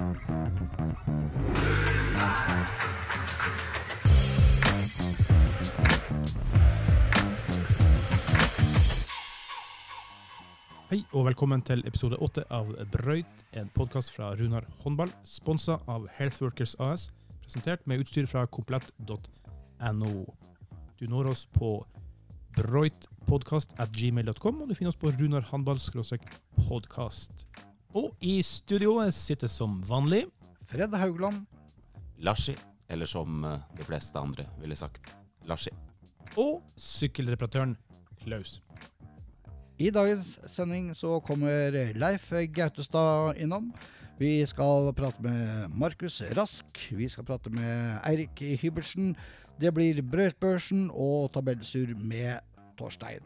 Hei og velkommen til episode åtte av Brøyt, en podkast fra Runar håndball, sponsa av Healthworkers AS, presentert med utstyr fra komplett.no. Du når oss på broitpodkast.gmail.com, og du finner oss på Runar håndball-podkast. Og i studioet sitter som vanlig Fred Haugland. Larsi, eller som eh, de fleste andre ville sagt, Larsi. og sykkelreparatøren Klaus. I dagens sending så kommer Leif Gautestad innom. Vi skal prate med Markus Rask. Vi skal prate med Eirik Hybertsen. Det blir Brødbørsen og tabellsur med Torstein.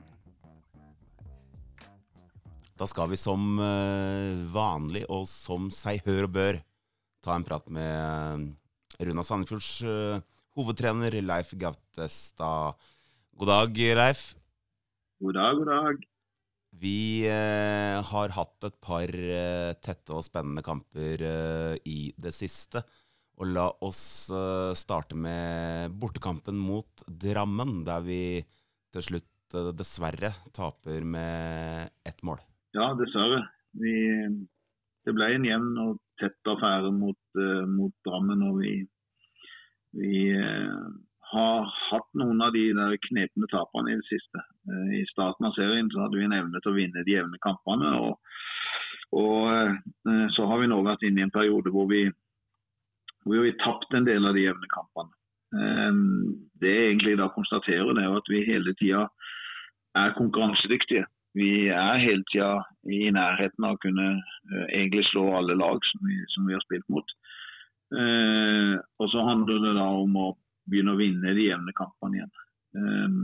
Da skal vi som eh, vanlig og som seg hør og bør ta en prat med eh, Runa Sandefjords eh, hovedtrener Leif Gautestad. God dag, Leif. God dag, god dag. Vi har hatt et par tette og spennende kamper i det siste. Og la oss starte med bortekampen mot Drammen, der vi til slutt dessverre taper med ett mål. Ja, dessverre. Vi, det ble en jevn og tett affære mot, uh, mot Drammen. Og vi, vi uh, har hatt noen av de der knepne tapene i det siste. Eh, I starten av serien så hadde vi en evne til å vinne de jevne kampene. og, og så har vi nå vært inne i en periode hvor vi hvor vi tapt en del av de jevne kampene. Det jeg egentlig da konstaterer, det er at vi hele tida er konkurransedyktige. Vi er hele tida i nærheten av å kunne eh, egentlig slå alle lag som vi, som vi har spilt mot. Eh, og så handler det da om å begynne å vinne de jevne kampene igjen. Eh,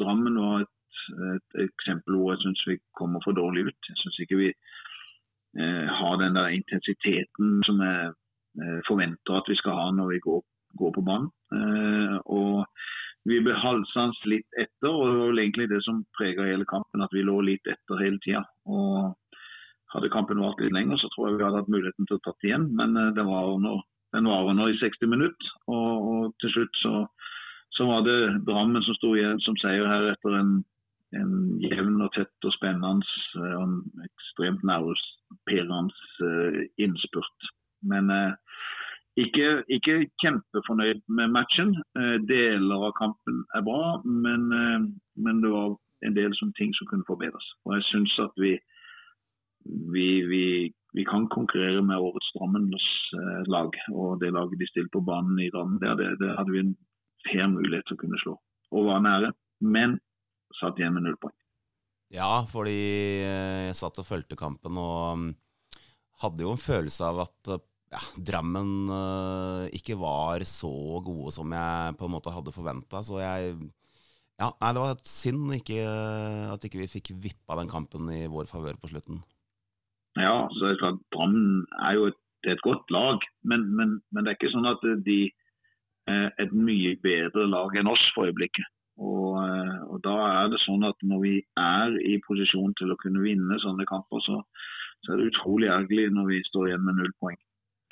Drammen var et, et eksempel hvor jeg syns vi kommer for dårlig ut. Jeg syns ikke vi eh, har den der intensiteten som jeg eh, forventer at vi skal ha når vi går, går på banen. Eh, og vi ble halsende litt etter, og det var vel egentlig det som prega hele kampen, at vi lå litt etter hele tida. Hadde kampen vart litt lenger, så tror jeg vi hadde hatt muligheten til å tatt igjen, men den det var under, den var under i 60 minutter. Og, og til slutt så, så var det Drammen som sto igjen som seier her etter en, en jevn og tett og spennende eh, og en ekstremt nervepirrende eh, innspurt. Men eh, ikke, ikke kjempefornøyd med matchen. Eh, Deler av kampen er bra, men, eh, men det var en del ting som kunne forbedres. Og jeg syns at vi, vi, vi, vi kan konkurrere med årets Drammens eh, lag. Og det laget de stilte på banen i Drammen, der, det, det hadde vi en fair mulighet til å kunne slå. Og var nære, men satt igjen med null poeng. Ja, fordi jeg satt og fulgte kampen og mm, hadde jo en følelse av at ja, Drammen uh, ikke var så gode som jeg på en måte hadde forventa. Så jeg Ja, nei, det var et synd ikke, at ikke vi fikk vippa den kampen i vår favør på slutten. Ja, så det klart Drammen er jo et, er et godt lag, men, men, men det er ikke sånn at de er et mye bedre lag enn oss for øyeblikket. Og, eh, og da er det sånn at når vi er i posisjon til å kunne vinne sånne kamper, så, så er det utrolig ergerlig når vi står igjen med null poeng.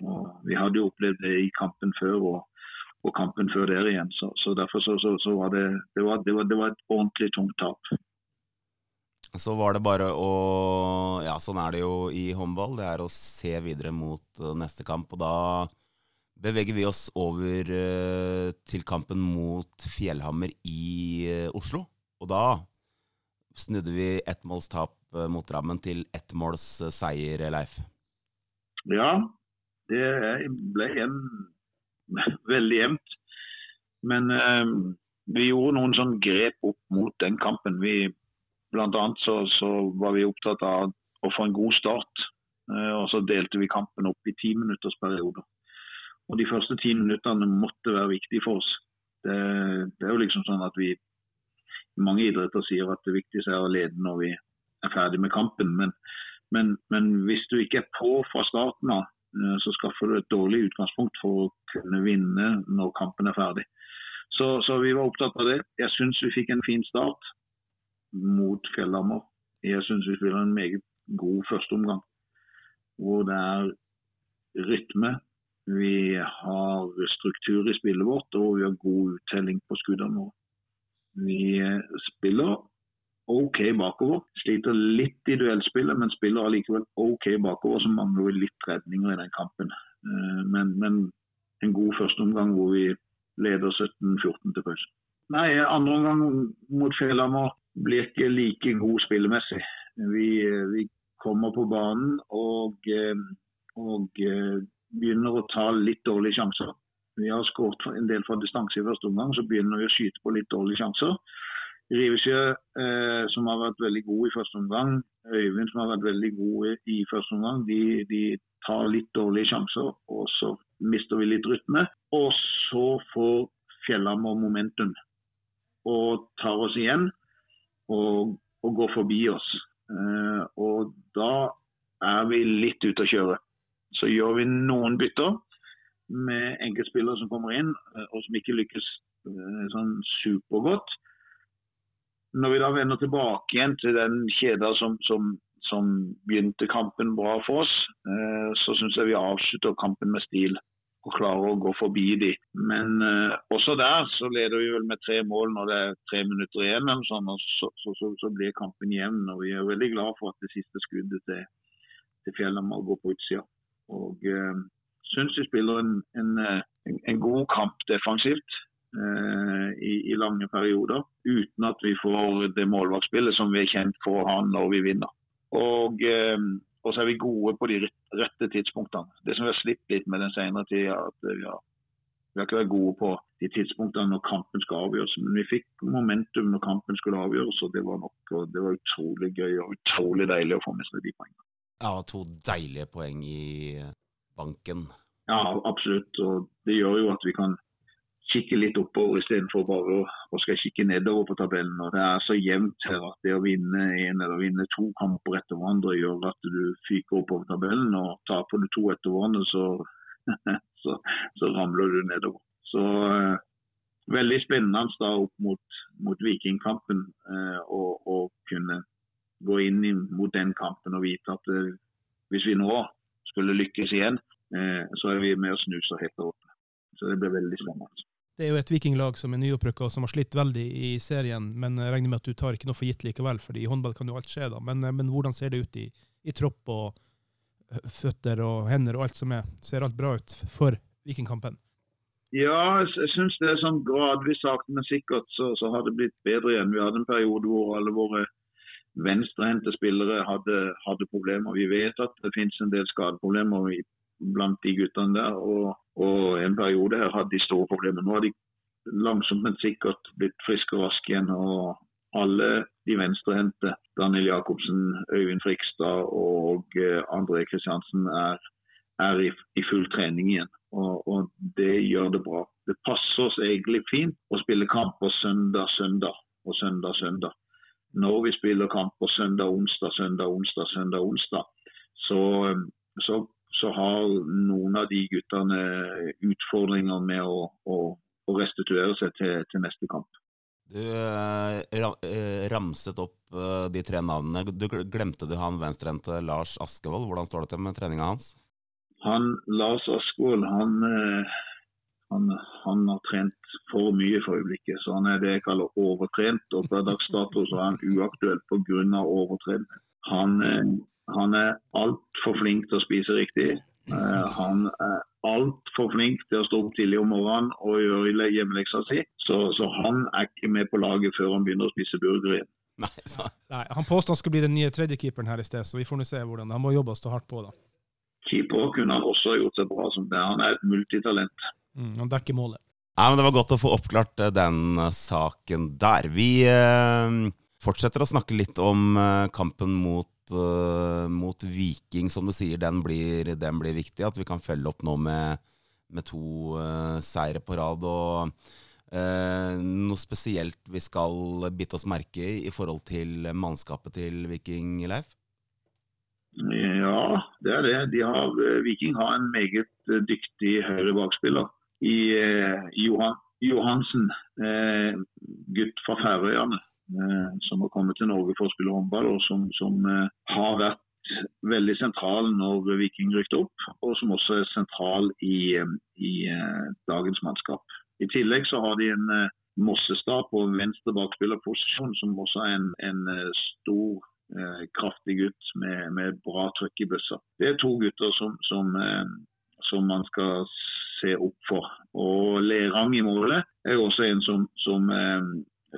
Og vi hadde jo opplevd det i kampen før og, og kampen før der igjen. Så, så derfor så, så, så var det, det, var, det, var, det var et ordentlig tungt tap. Så var det bare å Ja, sånn er det jo i håndball. Det er å se videre mot eh, neste kamp. Og da beveger vi oss over eh, til kampen mot Fjellhammer i eh, Oslo. Og da snudde vi ettmålstap mot Drammen til ettmåls seier, Leif. Ja, det ble jevn, veldig jevnt. Men eh, vi gjorde noen sånn grep opp mot den kampen. Vi, blant annet så, så var vi opptatt av å få en god start. Eh, og så delte vi kampen opp i ti minutters. Og de første ti minuttene måtte være viktige for oss. Det, det er jo liksom sånn at vi mange idretter sier at det viktigste er å lede når vi er ferdig med kampen. Men, men, men hvis du ikke er på fra starten av, så skaffer du et dårlig utgangspunkt for å kunne vinne når kampen er ferdig. Så, så vi var opptatt av det. Jeg syns vi fikk en fin start mot Fjellhammer. Jeg syns vi spiller en meget god førsteomgang. Hvor det er rytme. Vi har struktur i spillet vårt, og vi har god uttelling på skuddene våre. Vi eh, spiller OK bakover. Sliter litt i duellspillet, men spiller allikevel OK bakover. Så mangler vi litt redninger i den kampen. Eh, men, men en god førsteomgang hvor vi leder 17-14 til pause. Nei, andre omgang mot Fjellhammer blir ikke like god spillemessig. Vi, vi kommer på banen og, eh, og, begynner å ta litt dårlige sjanser. Vi har skåret en del fra distanse i første omgang, så begynner vi å skyte på litt dårlige sjanser. Rivesjø, eh, som har vært veldig god i første omgang, Øyvind, som har vært veldig god i første omgang, de, de, tar litt dårlige sjanser, og så mister vi litt rytme. Og så får Fjellhammer momentum og tar oss igjen og, og går forbi oss. Eh, og da er vi litt ute å kjøre. Så gjør vi noen bytter med enkeltspillere som kommer inn, eh, og som ikke lykkes eh, sånn supergodt når vi da vender tilbake igjen til den kjeda som, som, som begynte kampen bra for oss, eh, så syns jeg vi avslutter kampen med stil og klarer å gå forbi de. Men eh, også der så leder vi vel med tre mål når det er tre minutter igjen, sånn, og så, så, så, så, blir kampen jevn. og Vi er veldig glad for at det siste skuddet til, til må går på utsida. Og eh, syns vi spiller en, en, en, en god kamp defensivt. Eh, i, i, lange perioder, uten at vi får det målvaktspillet som vi er kjent for å ha når vi vinner. Og, eh, og så er vi gode på de rette tidspunktene. Det som vi har slitt litt med den senere tida, at vi har, vi har ikke vært gode på de tidspunktene når kampen skal avgjøres. Men vi fikk momentum når kampen skulle avgjøres, og det var nok. og Det var utrolig gøy og utrolig deilig å få med seg de poengene. Ja, to deilige poeng i banken. Ja, absolutt. Og det gjør jo at vi kan kikke litt oppover istedenfor bare å, å skal kikke nedover på tabellen. Og Det er så jevnt her at det å vinne en eller vinne to kamper etter hverandre gjør at du fyker oppover tabellen. og Taper du to etter hverandre, så, så, så ramler du nedover. Så eh, Veldig spennende da opp mot, mot Vikingkampen og å kunne gå inn mot den kampen og vite at eh, hvis vi nå skulle lykkes igjen, så er vi med å snuse helt opp. Så det blir veldig spennende. Det er jo et vikinglag som er nyopprykka og som har slitt veldig i serien, men jeg regner med at du tar ikke noe for gitt likevel, fordi i håndball kan jo alt skje, da. Men, men hvordan ser det ut i, i, tropp og føtter og hender og alt som er? Ser alt bra ut for Vikingkampen? Ja, jeg syns det er sånn gradvis sakte, men sikkert så, så, har det blitt bedre igjen. Vi hadde en periode hvor alle våre venstrehendte spillere hadde, hadde, problemer. Vi vet at det finnes en del skadeproblemer i blant de guttene der. Og, og, en periode her hadde de store problemer. Nå har de langsomt, men sikkert blitt friske og raske igjen. og alle de venstrehendte, Daniel Jacobsen, Øyvind Frikstad og uh, André Kristiansen, er, er i, i, full trening igjen. Og, og, det gjør det bra. Det passer oss egentlig fint å spille kamper søndag, søndag og søndag, søndag. Når vi spiller kamper søndag, onsdag, søndag, onsdag, søndag, onsdag, så, så så har noen av de guttene utfordringer med å, å, å restituere seg til, til, neste kamp. Du eh, eh, ramset opp eh, de tre navnene. Du Glemte du han venstrehendte Lars Askevold? Hvordan står det til med treninga hans? Han, Lars Askevold han, han, han, har trent for mye for øyeblikket. så Han er det jeg kaller overtrent. og Per dags dato er han uaktuell pga. overtrening. Han han er altfor flink til å spise riktig. Uh, han er altfor flink til å stå opp tidlig om morgenen og gjøre hjemmeleksa si. Så, så, han er ikke med på laget før han begynner å spise burger igjen. Nei, Nei, Han påstår han skulle bli den nye tredjekeeperen her i sted, så vi får nå se hvordan Han må jobbe og stå hardt på, da. Keeper kunne han også gjort seg bra som det. Han er et multitalent. Mm, han dekker målet. Nei, men Det var godt å få oppklart eh, den uh, saken der. Vi eh, fortsetter å snakke litt om kampen mot uh, mot Viking, som du sier, den blir, den blir, viktig. At vi kan følge opp nå med, med to uh, seire på rad. og uh, Noe spesielt vi skal bite oss merke i i forhold til mannskapet til Viking, Leif? Ja, det er det. De har, Viking har en meget dyktig høyre bakspiller i Johan, Johansen, gutt fra Færøyene. Eh, som har kommet til Norge for å spille håndball, og som, som eh, har vært veldig sentral når Viking rykte opp, og som også er sentral i, i uh, dagens mannskap. I tillegg så har de en Mossestad på venstre bakspillerposisjon, som også er en, en stor, kraftig gutt med, med, bra trøkk i bøssa. Det er to gutter som, som, som man skal se opp for. Og Lerang i målet er også en som, som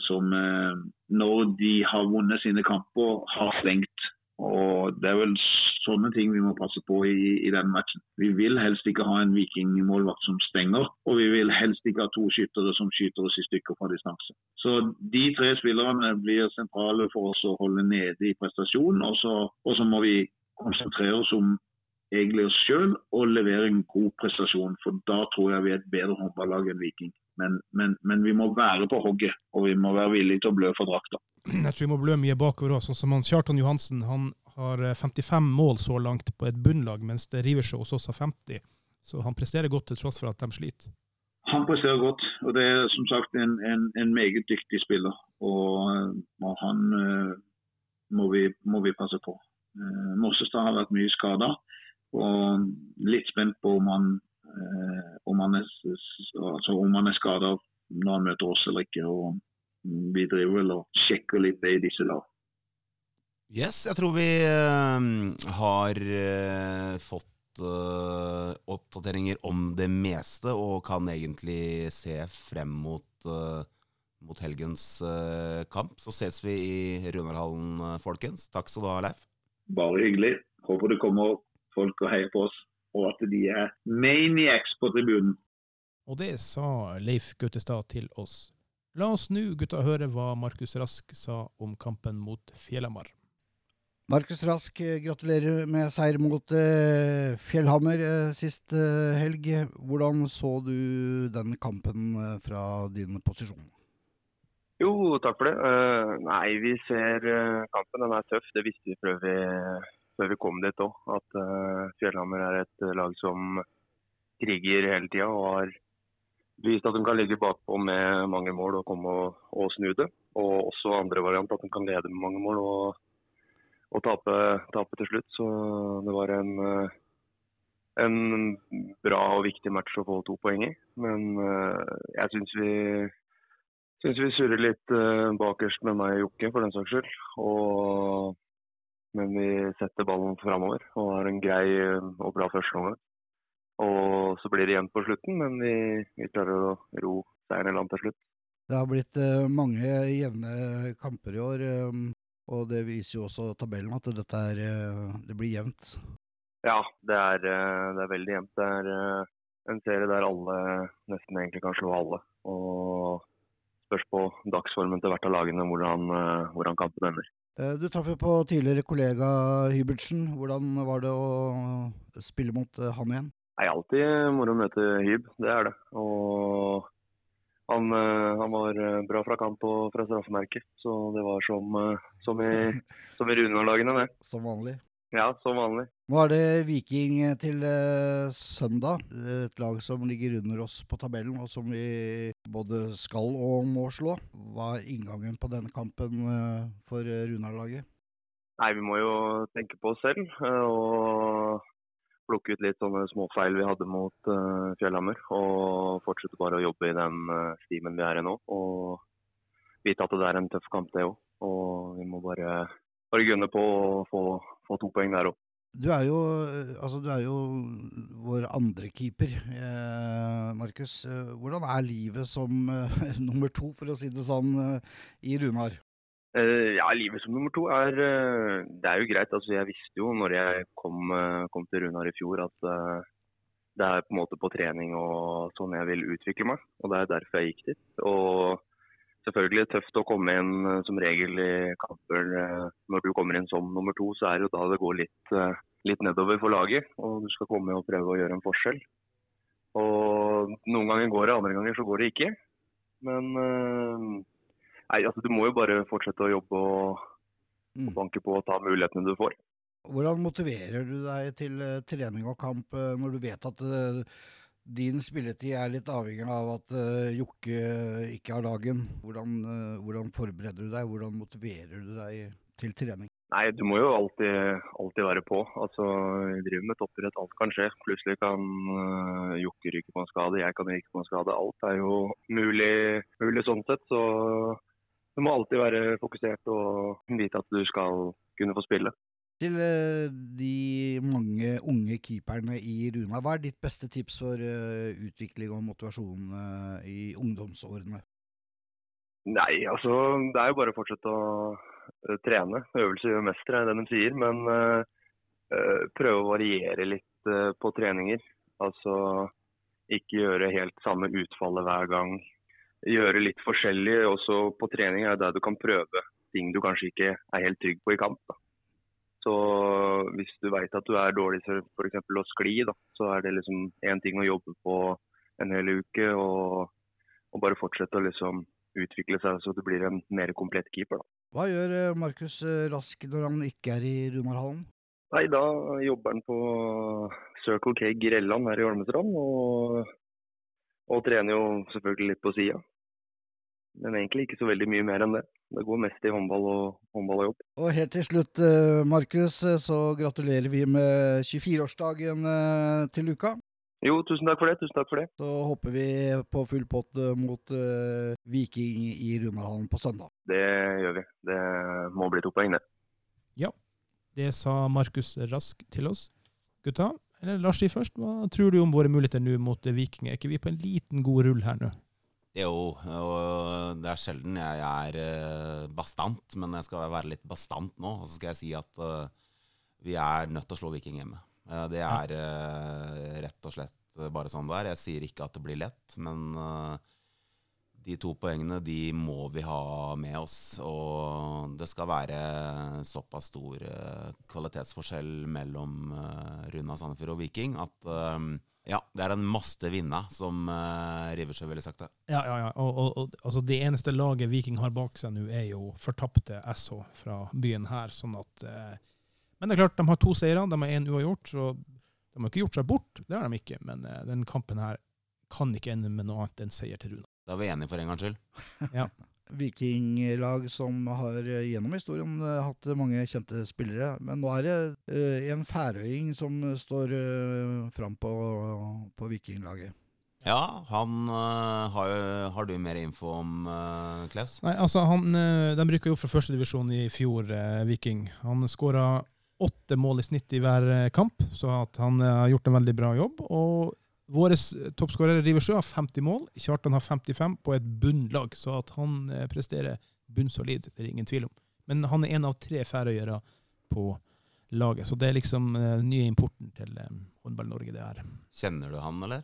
som eh, når de har vunnet sine kamper, har slengt. Og Det er vel sånne ting vi må passe på i, i den matchen. Vi vil helst ikke ha en vikingmålvakt som stenger, og vi vil helst ikke ha to skyttere som skyter oss i stykker fra distanse. Så De tre spillerne blir sentrale for oss å holde nede i prestasjon, og så, og så må vi konsentrere oss om egentlig oss sjøl og levere en god prestasjon. For da tror jeg vi er et bedre håndballag enn Viking. Men, men, men, vi må være på hogget, og vi må være villige til å blø for drakta. Jeg tror vi må blø mye bakover òg. Sånn som han, Kjartan Johansen han har 55 eh, mål så langt på et bunnlag, mens det river seg hos oss av 50. Så han presterer godt til tross for at de sliter. Han presterer godt, og det er som sagt en, en, en meget dyktig spiller. Og, eh, han uh, må, vi, må, vi, passe på. Mossestad har vært mye skada, og litt spent på om han Eh, om han er, altså skada når han møter oss eller ikke. og Vi driver vel og sjekker litt det i disse lag. Yes, jeg tror vi uh, har fått oppdateringer om det meste, og kan egentlig se frem mot, mot helgens kamp. Så ses vi i Runarhallen, folkens. Takk skal du ha, Leif. Bare hyggelig. Håper du kommer folk og heier på oss og at de er maniacs på tribunen. Og det sa Leif Gautestad til oss. La oss nå, gutta, høre hva Markus Rask sa om kampen mot Fjellhamar. Markus Rask, gratulerer med seier mot uh, Fjellhammer uh, sist uh, helg. Hvordan så du den kampen fra din posisjon? Jo, takk for det. nei, vi ser kampen. Den er tøff. Det visste vi før vi før vi kom dit òg. At uh, Fjellhammer er et uh, lag som kriger hele tida og har vist at de kan ligge bakpå med mange mål og komme og, og snu det. Og også andre variant at de kan lede med mange mål og, og tape, tape, til slutt. Så det var en, uh, en bra og viktig match å få to poeng i. Men jeg syns vi syns vi surrer litt bakerst med meg og Jokke, for den saks skyld. Og men vi setter ballen framover og har en grei og bra førsteomgang. Og så blir det igjen på slutten, men vi, vi klarer å ro seieren i land til slutt. Det har blitt uh, mange jevne kamper i år, um, og det viser jo også tabellen at dette er, det blir jevnt. Ja, det er, det er veldig jevnt. Det er en serie der alle nesten egentlig kan slå alle. Og spørs på dagsformen til hvert av lagene hvordan, hvordan kampen ender. Eh, du traff jo på tidligere kollega Hybertsen. Hvordan var det å spille mot eh, han igjen? Det er alltid moro å møte Hyb, det er det. Og han, eh, han var bra fra kamp og fra straffemerket, så det var som, som i, som i Runar-dagene, det. Som vanlig. Ja, som vanlig. Nå er det Viking til eh, søndag. Et lag som ligger under oss på tabellen, og som vi både skal og må slå. Hva er inngangen på denne kampen eh, for Runar-laget? Nei, Vi må jo tenke på oss selv eh, og plukke ut litt sånne småfeil vi hadde mot uh, Fjellhammer. Og fortsette bare å jobbe i den uh, stimen vi er i nå. Og vite at det er en tøff kamp, det òg. Og vi må bare, bare gunne på å få få to poeng der òg. Du altså, du er jo vår andre keeper, eh, Markus. Hvordan er livet som eh, nummer to, for å si det sånn, eh, i Runar? Eh, ja, livet som nummer to er eh, Det er jo greit. Altså, jeg visste jo når jeg kom, eh, kom til Runar i fjor at det er på en måte på trening og sånn jeg vil utvikle meg. Og det er derfor jeg gikk dit. Og selvfølgelig tøft å komme inn eh, som regel i kamper. Eh, når du kommer inn som nummer to, så er det jo da det går litt, eh, litt nedover for laget. Og du skal komme og prøve å gjøre en forskjell. Og noen ganger går det, andre ganger så går det ikke. Men nei, altså, du må jo bare fortsette å jobbe og, og mm. banke på og ta mulighetene du får. Hvordan motiverer du deg til trening og kamp når du vet at din spilletid er litt avhengig av at uh, Jokke ikke har dagen. Hvordan, uh, hvordan, forbereder du deg, hvordan motiverer du deg til trening? Nei, du må jo alltid, alltid være på. Altså, Vi driver med toppidrett, alt kan skje. Plutselig kan uh, Jokke ryke på en skade, jeg kan ryke på en skade. Alt er jo mulig, mulig sånn sett. Så du må alltid være fokusert og vite at du skal kunne få spille. Til eh, de mange unge keeperne i Runa, hva er ditt beste tips for eh, utvikling og motivasjon eh, i ungdomsårene? Nei, altså det er jo bare å fortsette å uh, trene. Øvelse gjør mester, er det de sier. Men uh, uh, prøve å variere litt på treninger. Altså ikke gjøre helt samme utfallet hver gang. Gjøre litt forskjellig. Også på trening er der du kan prøve ting du kanskje ikke er helt trygg på i kamp. Da. Så hvis du veit at du er dårlig til f.eks. å skli, da, så er det liksom én ting å jobbe på en hel uke. Og, og bare fortsette å liksom utvikle seg så du blir en mer komplett keeper. Da. Hva gjør eh, Markus eh, Rask når han ikke er i Runarhallen? Nei, Da jobber han på Circle K Grelland her i Holmestrand. Og, og trener jo selvfølgelig litt på sida. Men egentlig ikke så veldig mye mer enn det. Det går mest i håndball og, håndball og jobb. Og helt til slutt, eh, Markus, så gratulerer vi med 24-årsdagen til uka. Jo, tusen takk for det. tusen takk for det. Så håper vi på full pott eh, mot uh, Viking i Runarhallen på søndag. Det gjør vi. Det må bli to poeng, det. Ja, det sa Markus Rask til oss. Gutta, eller Lars si først, hva tror du om våre muligheter nå mot Viking? Er ikke vi på en liten god rull her nå? Jo, og det er sjelden jeg er eh, bastant, men jeg skal være litt bastant nå. Og så skal jeg si at vi er nødt til å slå Viking hjemme. Det er rett og slett bare sånn det er. Jeg sier ikke at det blir lett, men de to poengene de må vi ha med oss. Og det skal være såpass stor kvalitetsforskjell mellom Runa Sandefjord og Viking at ja, det er en maste vinna, som uh, Riversjø ville sagt det. Ja, ja, ja. Og, og, og, altså det eneste laget Viking har bak seg nå, er jo fortapte SH fra byen her. sånn at uh, men det er klart, de har to seire, de har én uavgjort. Så de har ikke gjort seg bort, det har de ikke. Men uh, den kampen her kan ikke ende med noe annet enn seier til Runa. Da er vi enige for en gangs skyld. ja. Vikinglag som har uh, gjennom historien uh, hatt mange kjente spillere. Men nå er det en færøying som står fram på, på vikinglaget. Ja, han uh, har, har, du mer info om, uh, Klaus? Nei, altså han, uh, De rykka jo fra førstedivisjon i fjor, Viking. Han skåra åtte mål i snitt i hver eh, kamp, så han eh, har gjort en veldig bra jobb. Og vår toppskårer Riversjø har 50 mål, Kjartan har 55 på et bunnlag, så at han eh, presterer bunnsolid, det er ingen tvil om. Men han er en av tre færøyere på laget, så det er liksom den nye importen til Håndball-Norge, det her. Kjenner du han, eller?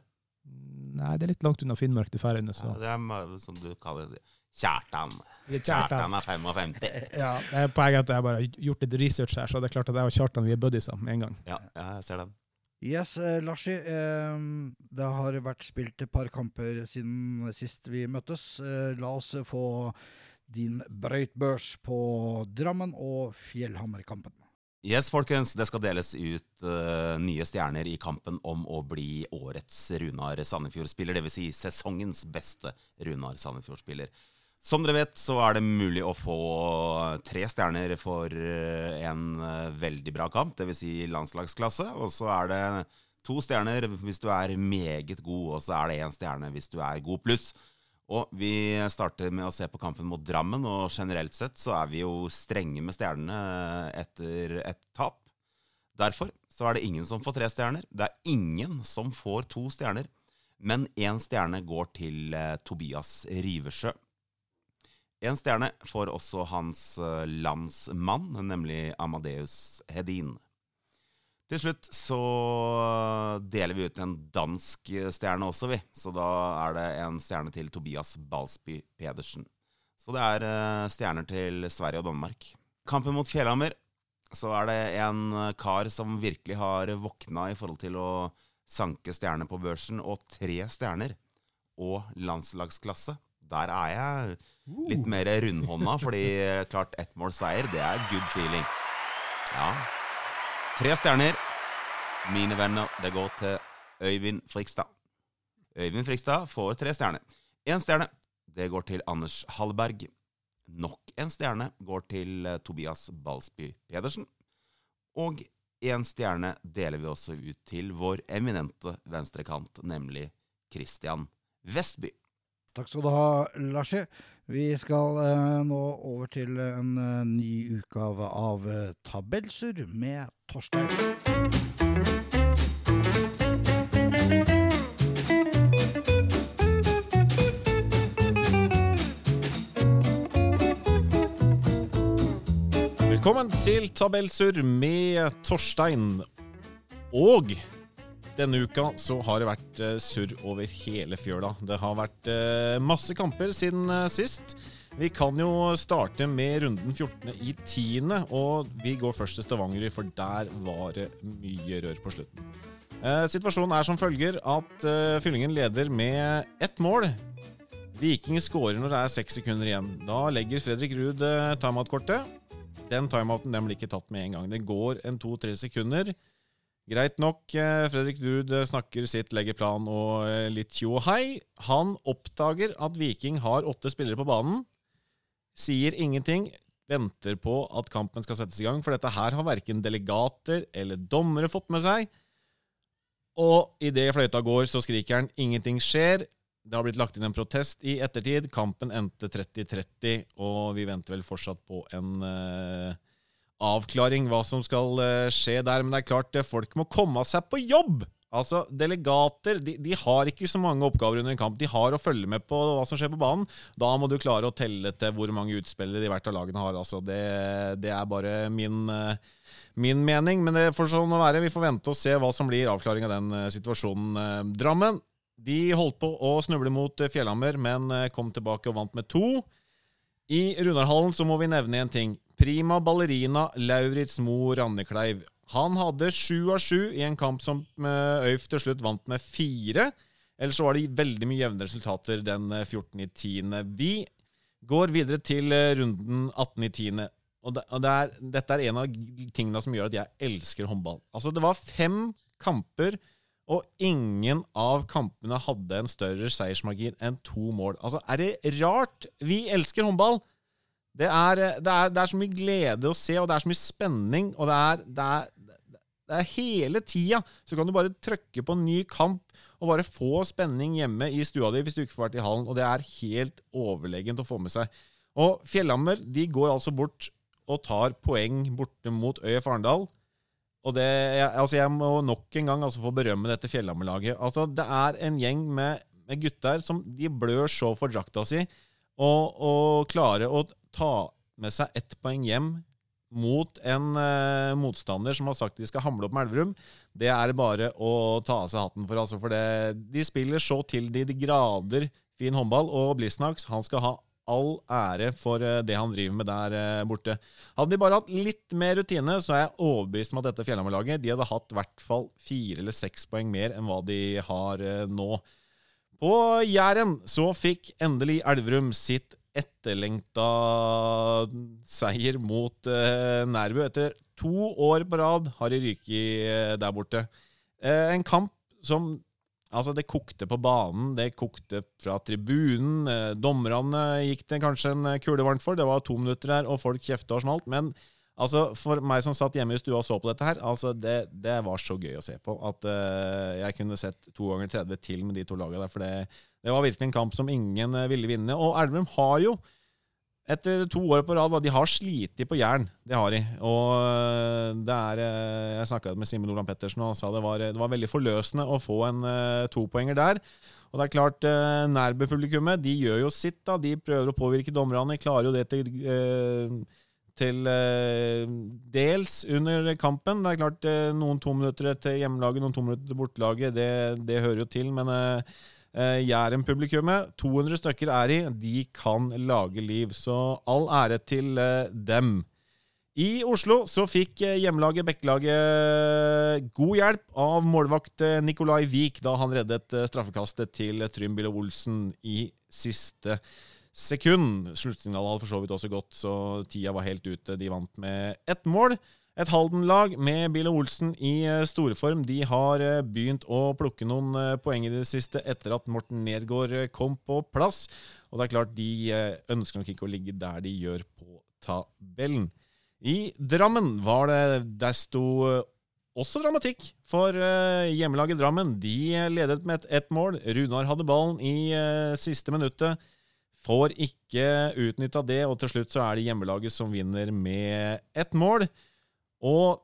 Nei, det er litt langt unna Finnmark til Færøyene. Ja, det er som du kaller det. Kjartan. Kjartan er 55. ja, det er Poenget at jeg bare har gjort litt research her, så det er klart at jeg og Kjartan vi er buddies med en gang. Ja, jeg ser den. Yes, eh, Larsi. Eh, det har vært spilt et par kamper siden sist vi møttes. Eh, la oss få din brøytbørs på Drammen og Fjellhammerkampen. Yes, folkens. Det skal deles ut uh, nye stjerner i kampen om å bli årets Runar Sandefjord-spiller. Dvs. Si sesongens beste Runar Sandefjord-spiller. Som dere vet, så er det mulig å få tre stjerner for eh, en eh, veldig bra kamp, dvs. Si landslagsklasse. Og så er det to stjerner hvis du er meget god, og så er det én stjerne hvis du er god pluss. Og vi starter med å se på kampen mot Drammen, og generelt sett så er vi jo strenge med stjernene etter et tap. Derfor så er det ingen som får tre stjerner. Det er ingen som får to stjerner. Men én stjerne går til eh, Tobias Riversjø. En stjerne får også hans eh, landsmann, nemlig Amadeus Hedin. Til slutt så deler vi ut en dansk stjerne også, vi. Så da er det en stjerne til Tobias Balsby Pedersen. Så det er eh, stjerner til Sverige og Danmark. Kampen mot Fjellhammer, så er det en kar som virkelig har våkna i forhold til å sanke stjerner på børsen, og tre stjerner og landslagsklasse. Der er jeg litt uh. mer rundhånda, fordi klart ett mål seier, det er good feeling. Ja. Tre stjerner. Mine venner, det går til Øyvind Frikstad. Øyvind Frikstad får tre stjerner. Én stjerne, det går til Anders Hallberg. Nok en stjerne går til eh, Tobias Balsby Pedersen. Og én stjerne deler vi også ut til vår eminente venstrekant, nemlig Christian Vestby. Takk skal du ha, Larsi. Vi skal eh, nå over til en eh, ny utgave av eh, Tabellsurr med Torstein. Velkommen til Tabelsur med Torstein. Og denne uka så har det vært eh, surr over hele fjøla. Det har vært eh, masse kamper siden eh, sist. Vi kan jo starte med runden 14. i 10., og vi går først til Stavanger, for der var det mye rør på slutten. Situasjonen er som følger at Fyllingen leder med ett mål. Viking skårer når det er seks sekunder igjen. Da legger Fredrik Ruud eh, timeout-kortet. Den timeouten blir ikke tatt med en gang. Det går en to-tre sekunder. Greit nok, eh, Fredrik Ruud snakker sitt, legger plan og eh, litt tjo hei. Han oppdager at Viking har åtte spillere på banen. Sier ingenting. Venter på at kampen skal settes i gang, for dette her har verken delegater eller dommere fått med seg. Og idet fløyta går, så skriker han 'ingenting skjer'. Det har blitt lagt inn en protest i ettertid. Kampen endte 30-30, og vi venter vel fortsatt på en eh, avklaring hva som skal eh, skje der. Men det er klart, eh, folk må komme seg på jobb! Altså, Delegater de, de har ikke så mange oppgaver under en kamp. De har å følge med på hva som skjer på banen. Da må du klare å telle til hvor mange utspillere de hvert av lagene har. Altså, det, det er bare min, eh, min mening. Men det får sånn å være. Vi får vente og se hva som blir avklaring av den situasjonen. Drammen de holdt på å snuble mot Fjellhammer, men kom tilbake og vant med to. I Runarhallen så må vi nevne en ting. Prima ballerina Lauritz Mo Rannekleiv. Han hadde sju av sju i en kamp som eh, Øyf til slutt vant med fire. Ellers var det veldig mye jevne resultater den eh, 14.10. Vi går videre til eh, runden 18.10. Og, og det er, dette er en av tingene som gjør at jeg elsker håndball. Altså, det var fem kamper, og ingen av kampene hadde en større seiersmargin enn to mål. Altså, er det rart? Vi elsker håndball! Det er, det, er, det er, så mye glede å se, og det er så mye spenning. Og det er, det er, er hele tida så kan du bare trykke på en ny kamp og bare få spenning hjemme i stua di hvis du ikke får vært i hallen. Og det er helt overlegent å få med seg. Og Fjellhammer de går altså bort og tar poeng borte mot ØIF Arendal. Og det, jeg, altså jeg må nok en gang altså få berømme dette Fjellhammer-laget. Altså, det er en gjeng med, med gutter som de blør så for drakta si, og, og klarer å ta med seg ett poeng hjem mot en uh, motstander som har sagt de skal hamle opp med Elverum, det er bare å ta av seg hatten for. Altså, for det, de spiller så til de, de grader fin håndball, og Blisnax han skal ha all ære for eh, det han driver med der eh, borte. Hadde de bare hatt litt mer rutine, så er jeg overbevist om at dette Fjellhammer-laget de hadde hatt i hvert fall fire eller seks poeng mer enn hva de har nå. På Jæren så fikk endelig Elverum sitt etterlengta seier mot eh, Nærbu. Etter to år på rad har de ryket eh, der borte. Eh, en kamp som Altså, det kokte på banen, det kokte fra tribunen. Eh, dommerne gikk det kanskje en kule varmt for. Det var to minutter her, og folk kjefta og smalt. Men altså, for meg som satt hjemme i stua og så på dette her, altså, det, det var så gøy å se på at uh, jeg kunne sett to ganger 30 til med de to lagene der. For det, det var virkelig en kamp som ingen uh, ville vinne. Og Elverum har jo etter to år på rad, de har slitt på jern. Det har de. Og øh, det er Jeg snakka med Simen Olan Pettersen, og han sa det var, det var veldig forløsende å få en uh, topoenger der. Og det er klart, uh, Nærbø-publikummet de gjør jo sitt. da, De prøver å påvirke dommerne. Klarer jo det til, uh, til dels under kampen. Det er klart, noen to minutter til hjemmelaget, noen to minutter til bortelaget, det, det hører jo til. men Uh, Jæren-publikummet, 200 stykker er i, de kan lage liv. Så all ære til dem. I Oslo så fikk hjemmelaget Bekkelaget god hjelp av målvakt Nikolai Wiik da han reddet straffekastet til Trym Bille Olsen i siste sekund. Sluttsignalet hadde for så vidt også gått, så tida var helt ute. De vant med ett mål. Et Halden-lag med Bille Olsen i eh, storform. De har eh, begynt å plukke noen eh, poeng i det siste etter at Morten Nergård kom på plass. Og det er klart, de ønsker nok ikke å ligge der de gjør på tabellen. I Drammen var det desto også dramatikk for hjemmelaget Drammen. De ledet med ett mål. Runar hadde ballen i siste minuttet. Får ikke utnytta det, og til slutt så er det hjemmelaget som vinner med ett mål. Og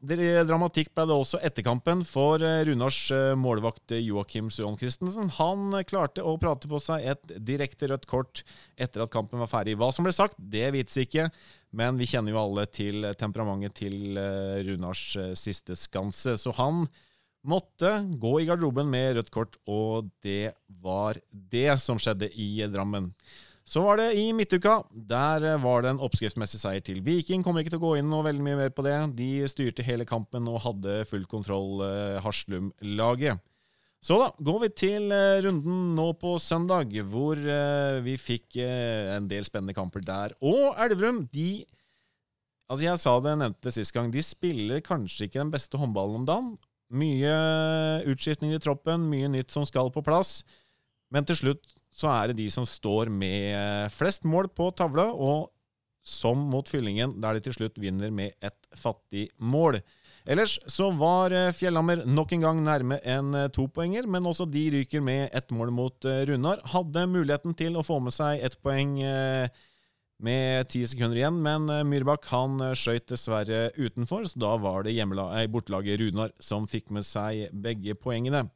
dramatikk ble det også etter kampen, for eh, Runars eh, målvakt Joakim Suon Christensen han klarte å prate på seg et direkte rødt kort etter at kampen var ferdig. Hva som ble sagt, det vites ikke, men vi kjenner jo alle til temperamentet til eh, Runars siste skanse. Så han måtte gå i garderoben med rødt kort, og det var det som skjedde i Drammen. Så var det i midtuka. Der eh, var det en oppskriftsmessig seier til Viking. Kommer ikke til å gå inn noe veldig mye mer på det. De styrte hele kampen og hadde full kontroll, eh, Haslum-laget. Så da går vi til eh, runden nå på søndag, hvor eh, vi fikk en del spennende kamper der. Og Elverum, de Altså, jeg sa det, jeg nevnte det sist gang. De spiller kanskje ikke den beste håndballen om dagen. Mye utskiftninger i troppen, mye nytt som skal på plass. Men til slutt så er det de som står med flest mål på tavla, og som mot Fyllingen, der de til slutt vinner med et fattig mål. Ellers så var eh, Fjellhammer nok en gang nærme en eh, topoenger, men også de ryker med ett mål mot eh, Runar. Hadde muligheten til å få med seg ett poeng eh, med ti sekunder igjen, men eh, Myrbakk han eh, skøyt dessverre utenfor, så da var det eh, bortelaget Runar som fikk med seg begge poengene.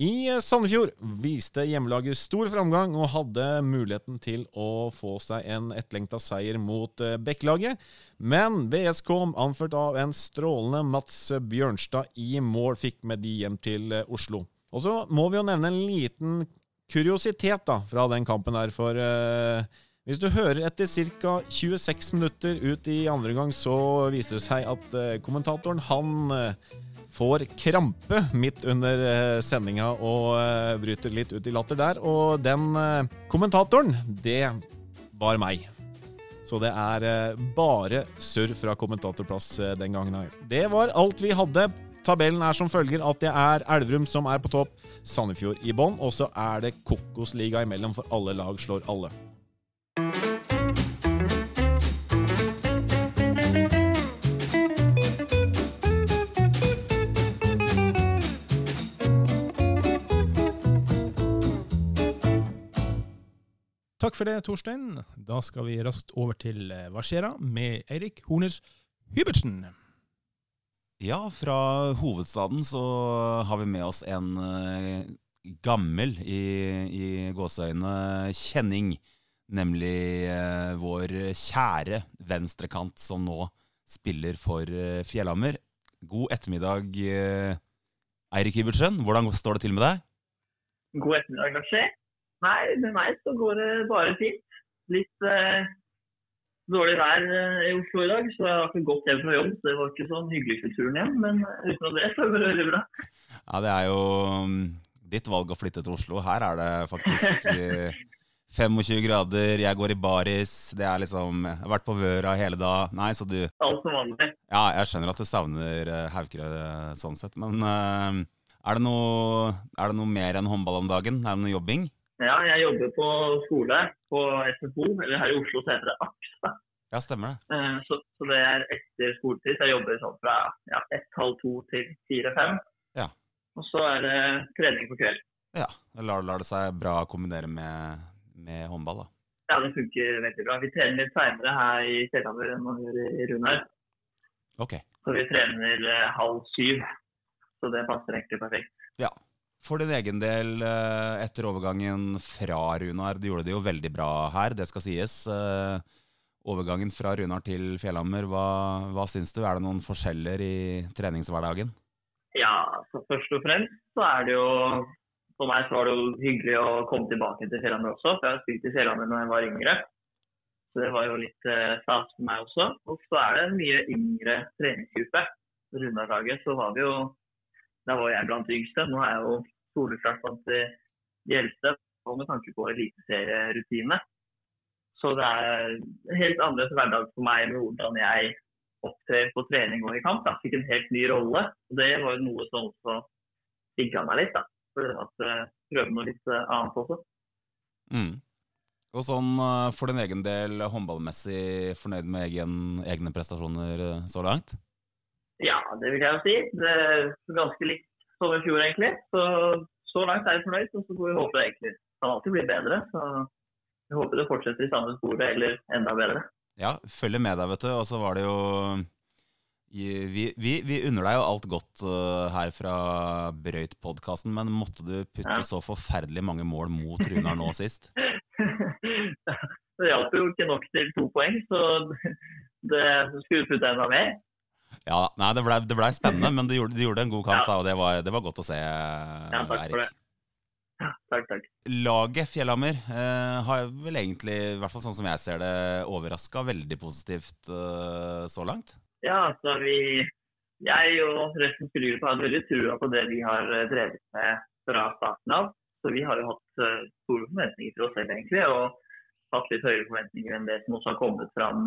I eh, Sandefjord viste hjemmelaget stor framgang og hadde muligheten til å få seg en etterlengta seier mot eh, Bekkelaget. Men VSK, anført av en strålende Mats Bjørnstad i mål, fikk med de hjem til eh, Oslo. Og så må vi jo nevne en liten kuriositet da, fra den kampen her, for uh, hvis du hører etter ca. 26 minutter ut i andre gang, så viser det seg at kommentatoren han får krampe midt under eh, sendinga og eh, bryter litt ut i latter der. Og den eh, kommentatoren, det var meg. Så det er bare surr fra kommentatorplass den gangen her. Det var alt vi hadde. Tabellen er som følger at det er Elverum som er på topp, Sandefjord i bånn, og så er det Kokosliga imellom, for alle lag slår alle. Takk for det, Torstein. Da skal vi raskt over til eh, Hva skjer'a med Eirik Horners Hybertsen. Ja, fra hovedstaden så har vi med oss en eh, gammel i, i gåseøyne kjenning. Nemlig eh, vår kjære venstrekant som nå spiller for eh, Fjellhammer. God ettermiddag, eh, Eirik Hybertsen. Hvordan står det til med deg? God ettermiddag, Lars. Nei, med meg så går det bare fint. Litt eh, dårlig vær eh, i Oslo i dag, så jeg har ikke gått hjem fra jobb. Så det var ikke sånn hyggelig for turen hjem, men eh, utenom det så går det veldig bra. Ja, det er jo mm, ditt valg å flytte til Oslo. Her er det faktisk eh, 25 grader, jeg går i baris. Det er liksom Jeg har vært på Vøra hele dag. Nei, så du Alt som vanlig. Ja, jeg skjønner at du savner Haukerø eh, sånn sett, men uh, er, det noe, er det noe mer enn håndball om dagen? Er det noe jobbing? Ja, jeg jobber på skole på SFO, eller her i Oslo så heter det AKS. da. Ja, stemmer det. Eh, Så, så det er etter skoletid. Så jeg jobber sånn fra ja, ett, halv to til fire-fem. Ja. Og så er det trening på kveld. Ja, Lar, lar det seg bra kombinere med, med håndball, da? Ja, det funker veldig bra. Vi trener litt seinere her i Fjellhammer enn man gjør i Runar. Ok. Så vi trener eh, halv syv. Så det passer egentlig perfekt. Ja. For din egen del, eh, etter overgangen fra Runar, du gjorde det jo veldig bra her, det skal sies. Eh, Overgangen fra Runar til Fjellhammer, hva, hva syns du? Er det noen forskjeller i treningshverdagen? Ja, først og fremst så er det jo For meg så var det jo hyggelig å komme tilbake til Fjellhammer også. For jeg har spilt i Fjellhammer da jeg var yngre. Så det var jo litt eh, stas for meg også. Og så er det en mye yngre treningsgruppe. Runar-laget så var vi jo Da var jeg blant de yngste. Nå er jeg jo soleklart blant de, eldste. Og med tanke på eliteserierutine. Så det er en helt annerledes hverdag for meg med hvordan jeg opptrer på trening og i kamp. Da. Fikk en helt ny rolle. og Det var noe som også digga meg litt. da. For at uh, prøve noe litt eh, annet også. Mm. Og sånn eh, for din egen del håndballmessig fornøyd med egen, egne prestasjoner eh, så langt? Ja, det vil jeg jo si. Det er ganske likt som i fjor, egentlig. Så, så langt er jeg fornøyd. Og så får vi håpe det egentlig kan alltid bli bedre. Så jeg håper det fortsetter i samme sporet, eller enda bedre. Ja, følger med deg, vet du. Og så var det jo vi, vi, vi unner deg jo alt godt eh, her fra Brøyt-podkasten, men måtte du putte Ja. så forferdelig mange mål mot Runar nå sist? det hjalp jo ikke nok til to poeng, så det skulle putte enda mer. Ja, nei, det blei ble spennende, men du gjorde, du gjorde en god kamp, Ja. da, og det var, det var godt å se, Ja, takk for det. Takk, takk. Laget Fjellhammer eh, har vel egentlig, i hvert fall sånn som jeg ser det, overraska veldig positivt eh, så langt. Ja, altså vi Jeg og resten av spillergruppa har veldig trua på det vi har eh, drevet med fra starten av. Så vi har jo hatt eh, store forventninger til oss selv, egentlig. Og hatt litt høyere forventninger enn det som også har kommet fram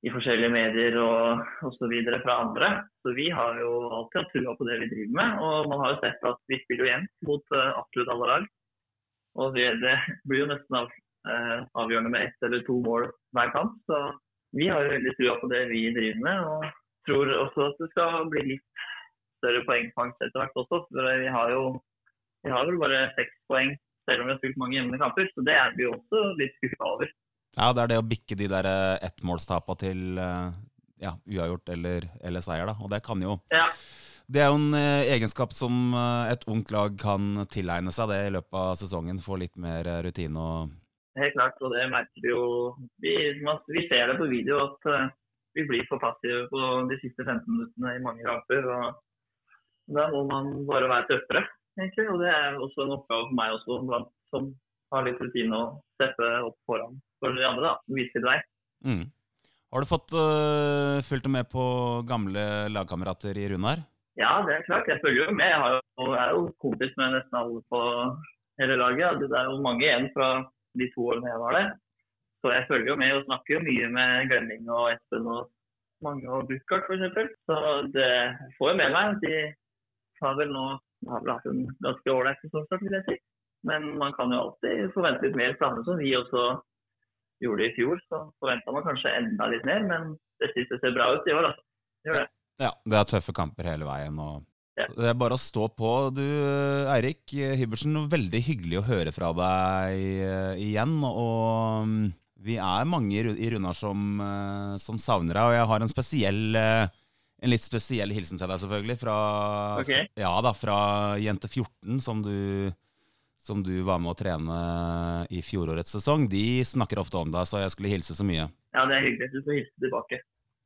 i forskjellige medier og osv. fra andre. Så vi har jo alltid hatt trua på det vi driver med. Og man har jo sett at vi spiller jo jevnt mot uh, absolutt alle lag. Og det, det blir jo nesten av, uh, avgjørende med ett eller to mål hver kamp. Så vi har jo veldig trua på det vi driver med, og tror også at det skal bli litt større poengfangst etter hvert også. For vi har jo vi har vel bare seks poeng selv om vi har spilt mange jevne kamper, så det er vi også litt skuffa over. Ja, det er det å bikke de der eh, ettmålstapa til eh, ja, uavgjort eller, eller seier, da. Og det kan jo Ja. Det er jo en eh, egenskap som et ungt lag kan tilegne seg det i løpet av sesongen. Få litt mer rutine og Helt klart, og det merker vi jo. Vi, vi ser det på video at vi blir for passive på de siste 15 minuttene i mange kamper. og Da må man bare være tøffere, egentlig. Og det er også en oppgave for meg også, som har litt rutine å steppe opp foran for de andre. da, som viser vei. mm. Har du fått uh, fulgt med på gamle lagkamerater i Runar? Ja, det er klart. Jeg følger jo med. Jeg, har jo, jeg er jo kompis med nesten alle på hele laget. Det er jo mange igjen fra de to årene jeg var der. Så jeg følger jo med og snakker jo mye med Glemming og Espen og mange og Bukkart f.eks. Så det får jeg med meg. De har vel nå har vel hatt en ganske ålreit sesongstart, vil jeg si. Men man kan jo alltid forvente litt mer, planer som vi også gjorde i fjor. Så forventa man kanskje enda litt mer, men det synes jeg ser bra ut i år. altså. Det. Ja, det er tøffe kamper hele veien. og Ja. Det er bare å stå på. Du, Eirik Hybertsen, veldig hyggelig å høre fra deg eh, igjen. Og mm, vi er mange i Ru- Runar som, eh, som savner deg, og jeg har en spesiell eh, en litt spesiell hilsen til deg, selvfølgelig. Fra, okay. ja, da, fra Jente 14, som du, som du var med å trene i fjorårets sesong. De snakker ofte om deg, så jeg skulle hilse så mye. Ja, det er hyggelig. Du får hilse tilbake.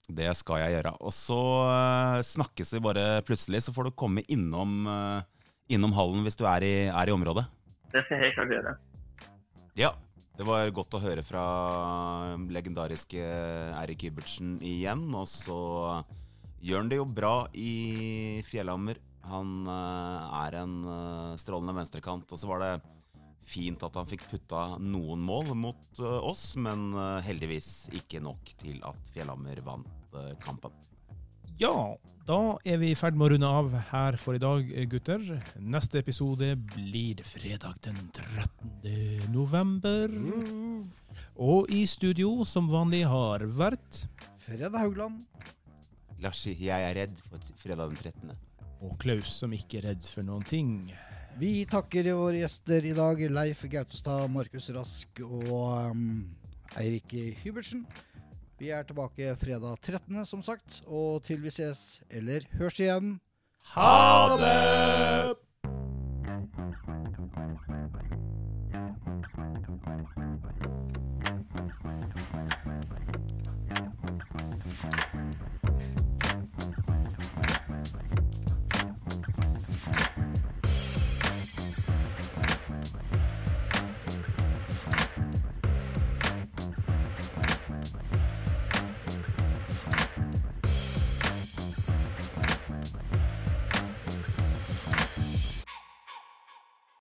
Det skal jeg gjøre. Og så eh, snakkes vi bare plutselig, så får du komme innom, eh, innom hallen hvis du er i, er i området. Det skal jeg helt klart gjøre. Ja. Det var godt å høre fra legendariske Eirik Hybertsen igjen. Og så gjør han det jo bra i Fjellhammer. Han eh, er en eh, strålende venstrekant. Og så var det fint at han fikk putta noen mål mot eh, oss, men heldigvis ikke nok til at Fjellhammer vant kampen. Ja, da er vi i ferd med å runde av her for i dag, gutter. Neste episode blir fredag den 13. november. Og i studio, som vanlig, har vært Fred Haugland. Larsi, jeg er redd for fredag den 13. Og Klaus, som ikke er redd for noen ting. Vi takker våre gjester i dag, Leif Gautestad, Markus Rask og um, Eirik Hybertsen. Vi er tilbake fredag 13., som sagt. Og til vi ses eller høres igjen Ha det!